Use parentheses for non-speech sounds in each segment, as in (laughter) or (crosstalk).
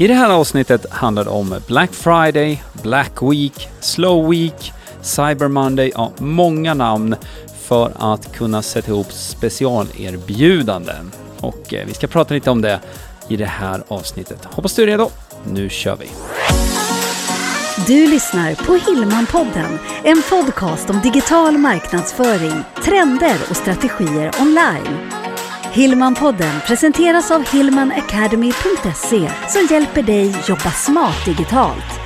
I det här avsnittet handlar det om Black Friday, Black Week, Slow Week, Cyber Monday, ja, många namn för att kunna sätta ihop specialerbjudanden. Och eh, vi ska prata lite om det i det här avsnittet. Hoppas du är redo. Nu kör vi! Du lyssnar på Hillmanpodden, en podcast om digital marknadsföring, trender och strategier online. Hillmanpodden presenteras av hillmanacademy.se som hjälper dig jobba smart digitalt.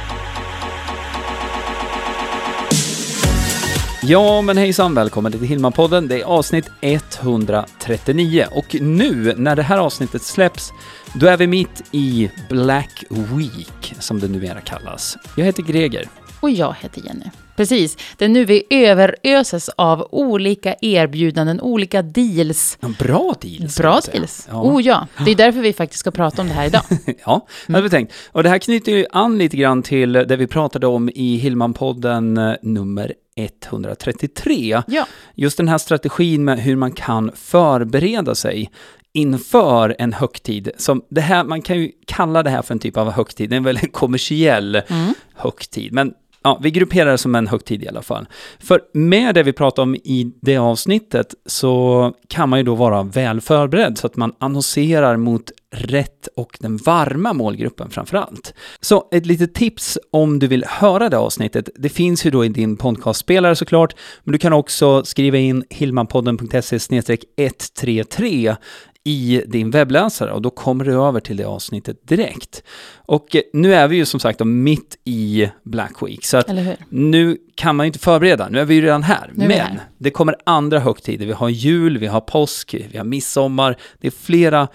Ja, men hejsan, välkommen till Hillman-podden. Det är avsnitt 139 och nu när det här avsnittet släpps, då är vi mitt i Black Week, som det numera kallas. Jag heter Greger. Och jag heter Jenny. Precis, det är nu vi överöses av olika erbjudanden, olika deals. Bra deals. Bra deals. Ja. Oh ja, det är därför vi faktiskt ska prata om det här idag. (laughs) ja, det hade vi tänkt. Och det här knyter ju an lite grann till det vi pratade om i Hillman-podden eh, nummer 133. Ja, Just den här strategin med hur man kan förbereda sig inför en högtid. Som det här, man kan ju kalla det här för en typ av högtid, det är en väldigt kommersiell mm. högtid. Men ja, vi grupperar det som en högtid i alla fall. För med det vi pratar om i det avsnittet så kan man ju då vara väl förberedd så att man annonserar mot rätt och den varma målgruppen framför allt. Så ett litet tips om du vill höra det avsnittet, det finns ju då i din podcastspelare såklart, men du kan också skriva in hilmanpodden.se 133 i din webbläsare och då kommer du över till det avsnittet direkt. Och eh, nu är vi ju som sagt mitt i Black Week, så att nu kan man ju inte förbereda, nu är vi ju redan här. Nu Men här. det kommer andra högtider, vi har jul, vi har påsk, vi har midsommar, det är flera,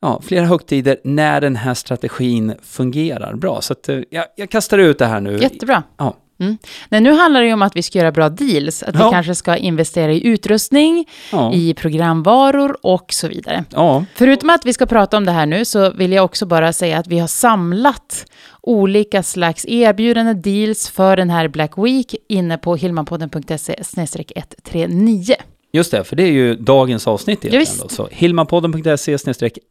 ja, flera högtider när den här strategin fungerar bra. Så att, eh, jag, jag kastar ut det här nu. Jättebra. Ja. Mm. Nej, nu handlar det ju om att vi ska göra bra deals, att Ja. vi kanske ska investera i utrustning, Ja. i programvaror och så vidare. ja, Förutom att vi ska prata om det här nu så vill jag också bara säga att vi har samlat olika slags erbjudanden, deals för den här Black Week inne på hilmanpodden.se 139. Just det, för det är ju dagens avsnitt egentligen. Då. Så hilmapodden.se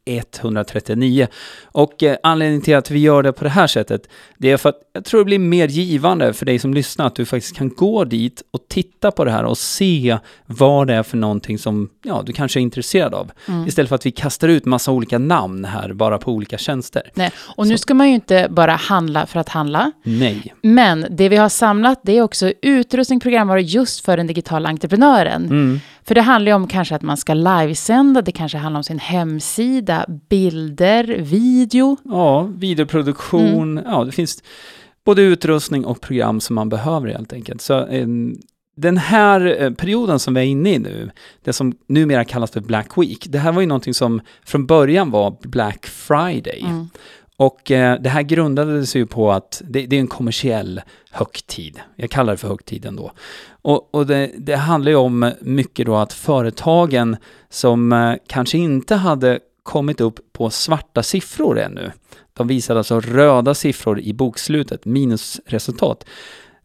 139. Och eh, anledningen till att vi gör det på det här sättet, det är för att jag tror det blir mer givande för dig som lyssnar, att du faktiskt kan gå dit och titta på det här och se vad det är för någonting som ja, du kanske är intresserad av. Mm. Istället för att vi kastar ut massa olika namn här bara på olika tjänster. Nej, och nu ska man ju inte bara handla för att handla, Nej. men det vi har samlat det är också utrustning, programvaror just för den digitala entreprenören. Mm. För det handlar ju om kanske att man ska livesända, det kanske handlar om sin hemsida, bilder, video. Ja, videoproduktion, Mm. ja det finns både utrustning och program som man behöver helt enkelt. Så eh, den här eh, perioden som vi är inne i nu, det som numera kallas för Black Week, det här var ju någonting som från början var Black Friday. Mm. Och eh, det här grundade sig ju på att det, det är en kommersiell högtid. Jag kallar det för högtiden då. Och, och det, det handlar ju om mycket då att företagen som eh, kanske inte hade kommit upp på svarta siffror ännu, de visade alltså röda siffror i bokslutet, minusresultat.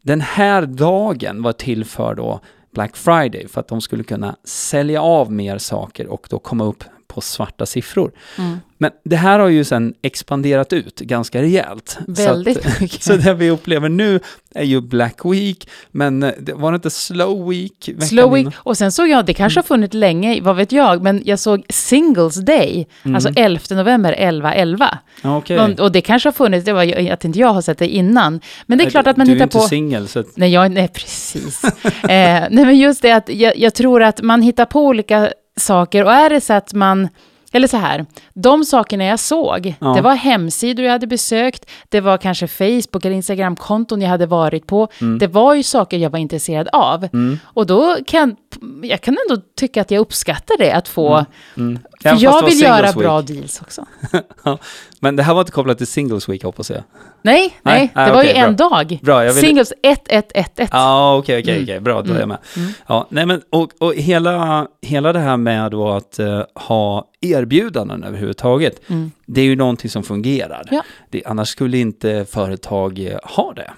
Den här dagen var till för då Black Friday, för att de skulle kunna sälja av mer saker och då komma upp på svarta siffror. Mm. Men det här har ju sen expanderat ut ganska rejält. Väldigt så att, (laughs) mycket. Så det vi upplever nu är ju Black Week, men eh, det var det inte Slow Week? Slow week. Och sen såg jag, det kanske har funnits länge, vad vet jag, men jag såg Singles Day, Mm. alltså 11 november 11-11. Ja, okej. Och, och det kanske har funnits, det var att inte jag har sett det innan. Men det är Nej, klart att man du hittar är inte på... singel, så att, Nej, jag, nej precis. (laughs) eh, nej, men just det att jag, jag tror att man hittar på olika saker. Och är det så att man, eller så här, de sakerna jag såg, Ja. det var hemsidor jag hade besökt, det var kanske Facebook eller Instagram-konton jag hade varit på, det var ju saker jag var intresserad av. mm, Och då kan jag kan ändå tycka att jag uppskattar det, att få, mm. för fast det jag vill göra Singles bra Week. deals också. (laughs) Ja, Men det här var inte kopplat till Singles Week hoppas jag. Nej, Nej, nej, det var okej, ju en dag. Bra, vill- Singles 1111. Ja, okej, okej, Mm. okej, bra, då är jag med. Mm. Ja, nej men, och, och hela, hela det här med då att eh, ha erbjudanden överhuvudtaget, Mm. det är ju någonting som fungerar. Ja. Det, annars skulle inte företag eh, ha det.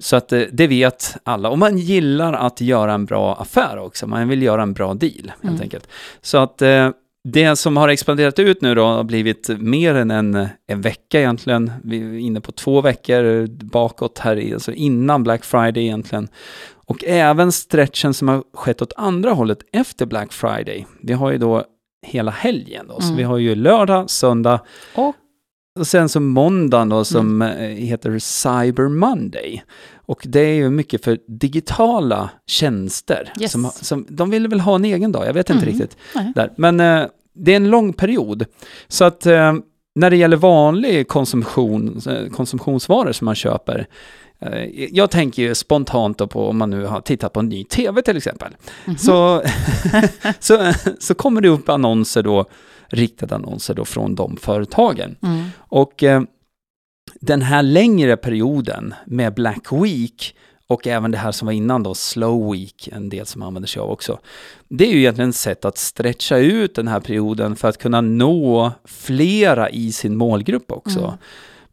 Så att eh, det vet alla. Och man gillar att göra en bra affär också. Man vill göra en bra deal, helt Mm. enkelt. Så att eh, det som har expanderat ut nu då har blivit mer än en, en vecka egentligen. Vi är inne på två veckor bakåt här, alltså innan Black Friday egentligen. Och även stretchen som har skett åt andra hållet efter Black Friday. Vi har ju då hela helgen då, så Mm. vi har ju lördag, söndag Och och sen så måndagen då som eh, heter Cyber Monday. Och det är ju mycket för digitala tjänster. Yes. Som, som, de vill väl ha en egen dag, jag vet inte Mm. riktigt. Nej. Där. Men eh, det är en lång period. Så att eh, när det gäller vanlig konsumtion, eh, konsumtionsvaror som man köper, jag tänker ju spontant då på om man nu har tittat på en ny tv till exempel. Mhm. Så, (laughs) så, så kommer det upp annonser då, riktade annonser då från de företagen. Mm. Och eh, den här längre perioden med Black Week och även det här som var innan då, Slow Week, en del som använder sig av också. Det är ju egentligen ett sätt att stretcha ut den här perioden för att kunna nå flera i sin målgrupp också. Mm.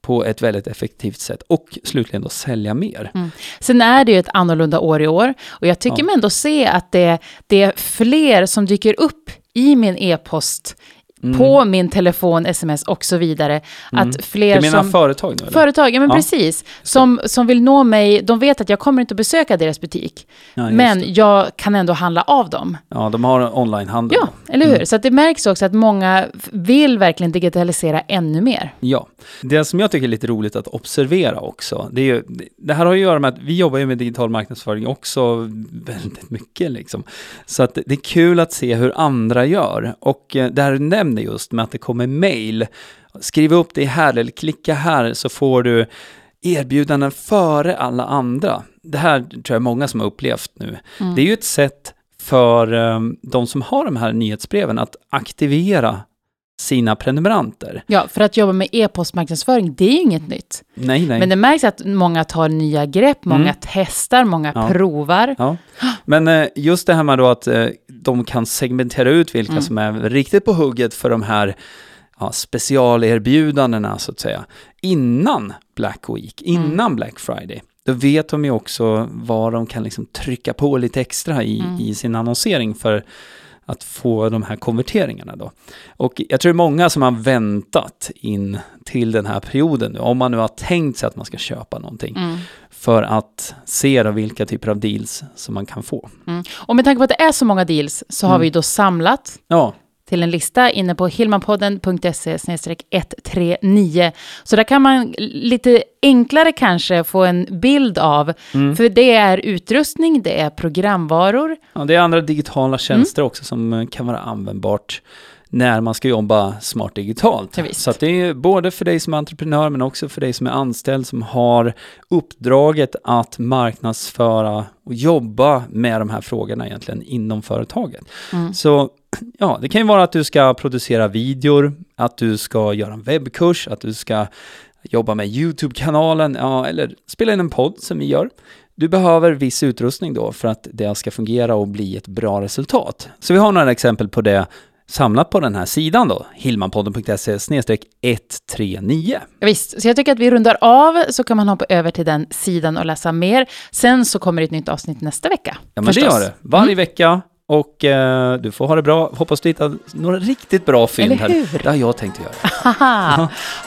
På ett väldigt effektivt sätt och slutligen då sälja mer. Sen är det ju ett annorlunda år i år och jag tycker Ja. mig ändå se att det, det är fler som dyker upp i min e-post, Mm. på min telefon, sms och så vidare. Mm. Att fler Du menar som... företag nu eller? Företag, ja men Ja. precis. Som, som vill nå mig, de vet att jag kommer inte att besöka deras butik. Ja, men jag kan ändå handla av dem. Ja, de har onlinehandel. Ja, då. eller hur? Mm. Så att det märks också att många vill verkligen digitalisera ännu mer. Ja, det som jag tycker är lite roligt att observera också, det, är ju, det här har ju att göra med att vi jobbar ju med digital marknadsföring också väldigt mycket liksom. Så att det är kul att se hur andra gör. Och eh, det här du nämner just med att det kommer mail, skriv upp det här eller klicka här så får du erbjudanden före alla andra. Det här tror jag många som har upplevt nu. Mm. Det är ju ett sätt för eh, de som har de här nyhetsbreven att aktivera sina prenumeranter. Ja, för att jobba med e-postmarknadsföring, det är inget nytt. Nej, nej. Men det märks att många tar nya grepp, många Mm. testar, många Ja. provar. Ja. Men eh, just det här med då att eh, de kan segmentera ut vilka Mm. som är riktigt på hugget för de här ja, specialerbjudandena så att säga. Innan Black Week, innan Mm. Black Friday. Då vet de ju också vad de kan liksom trycka på lite extra i, Mm. i sin annonsering för att få de här konverteringarna då. Och jag tror det är många som har väntat in till den här perioden nu, om man nu har tänkt sig att man ska köpa någonting, Mm. för att se då vilka typer av deals som man kan få. Mm. Och med tanke på att det är så många deals så har Mm. vi då samlat Ja, till en lista inne på hilmanpodden.se 139. Så där kan man lite enklare kanske få en bild av, Mm. för det är utrustning, det är programvaror. ja, det är andra digitala tjänster Mm. också som eh, kan vara användbart när man ska jobba smart digitalt. Ja. Så det är både för dig som är entreprenör men också för dig som är anställd som har uppdraget att marknadsföra och jobba med de här frågorna egentligen inom företaget. Mm. Så (clears throat) ja, det kan ju vara att du ska producera videor, att du ska göra en webbkurs, att du ska jobba med YouTube-kanalen, ja, eller spela in en podd som vi gör. Du behöver viss utrustning då för att det ska fungera och bli ett bra resultat. Så vi har några exempel på det samlat på den här sidan då, hilmanpodden.se 139. Ja, Visst, så jag tycker att vi rundar av så kan man hoppa över till den sidan och läsa mer. Sen så kommer det ett nytt avsnitt nästa vecka. Ja, men det förstås. gör det. Varje Mm. vecka och eh, du får ha det bra. Hoppas du hittar några riktigt bra fynd Eller här. hur? Det har jag tänkt göra.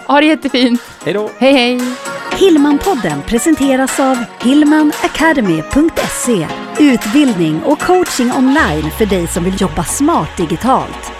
Ha det jättefint! Hej då! Hej hej! Hillmanpodden presenteras av hillmanacademy.se Utbildning och coaching online för dig som vill jobba smart digitalt.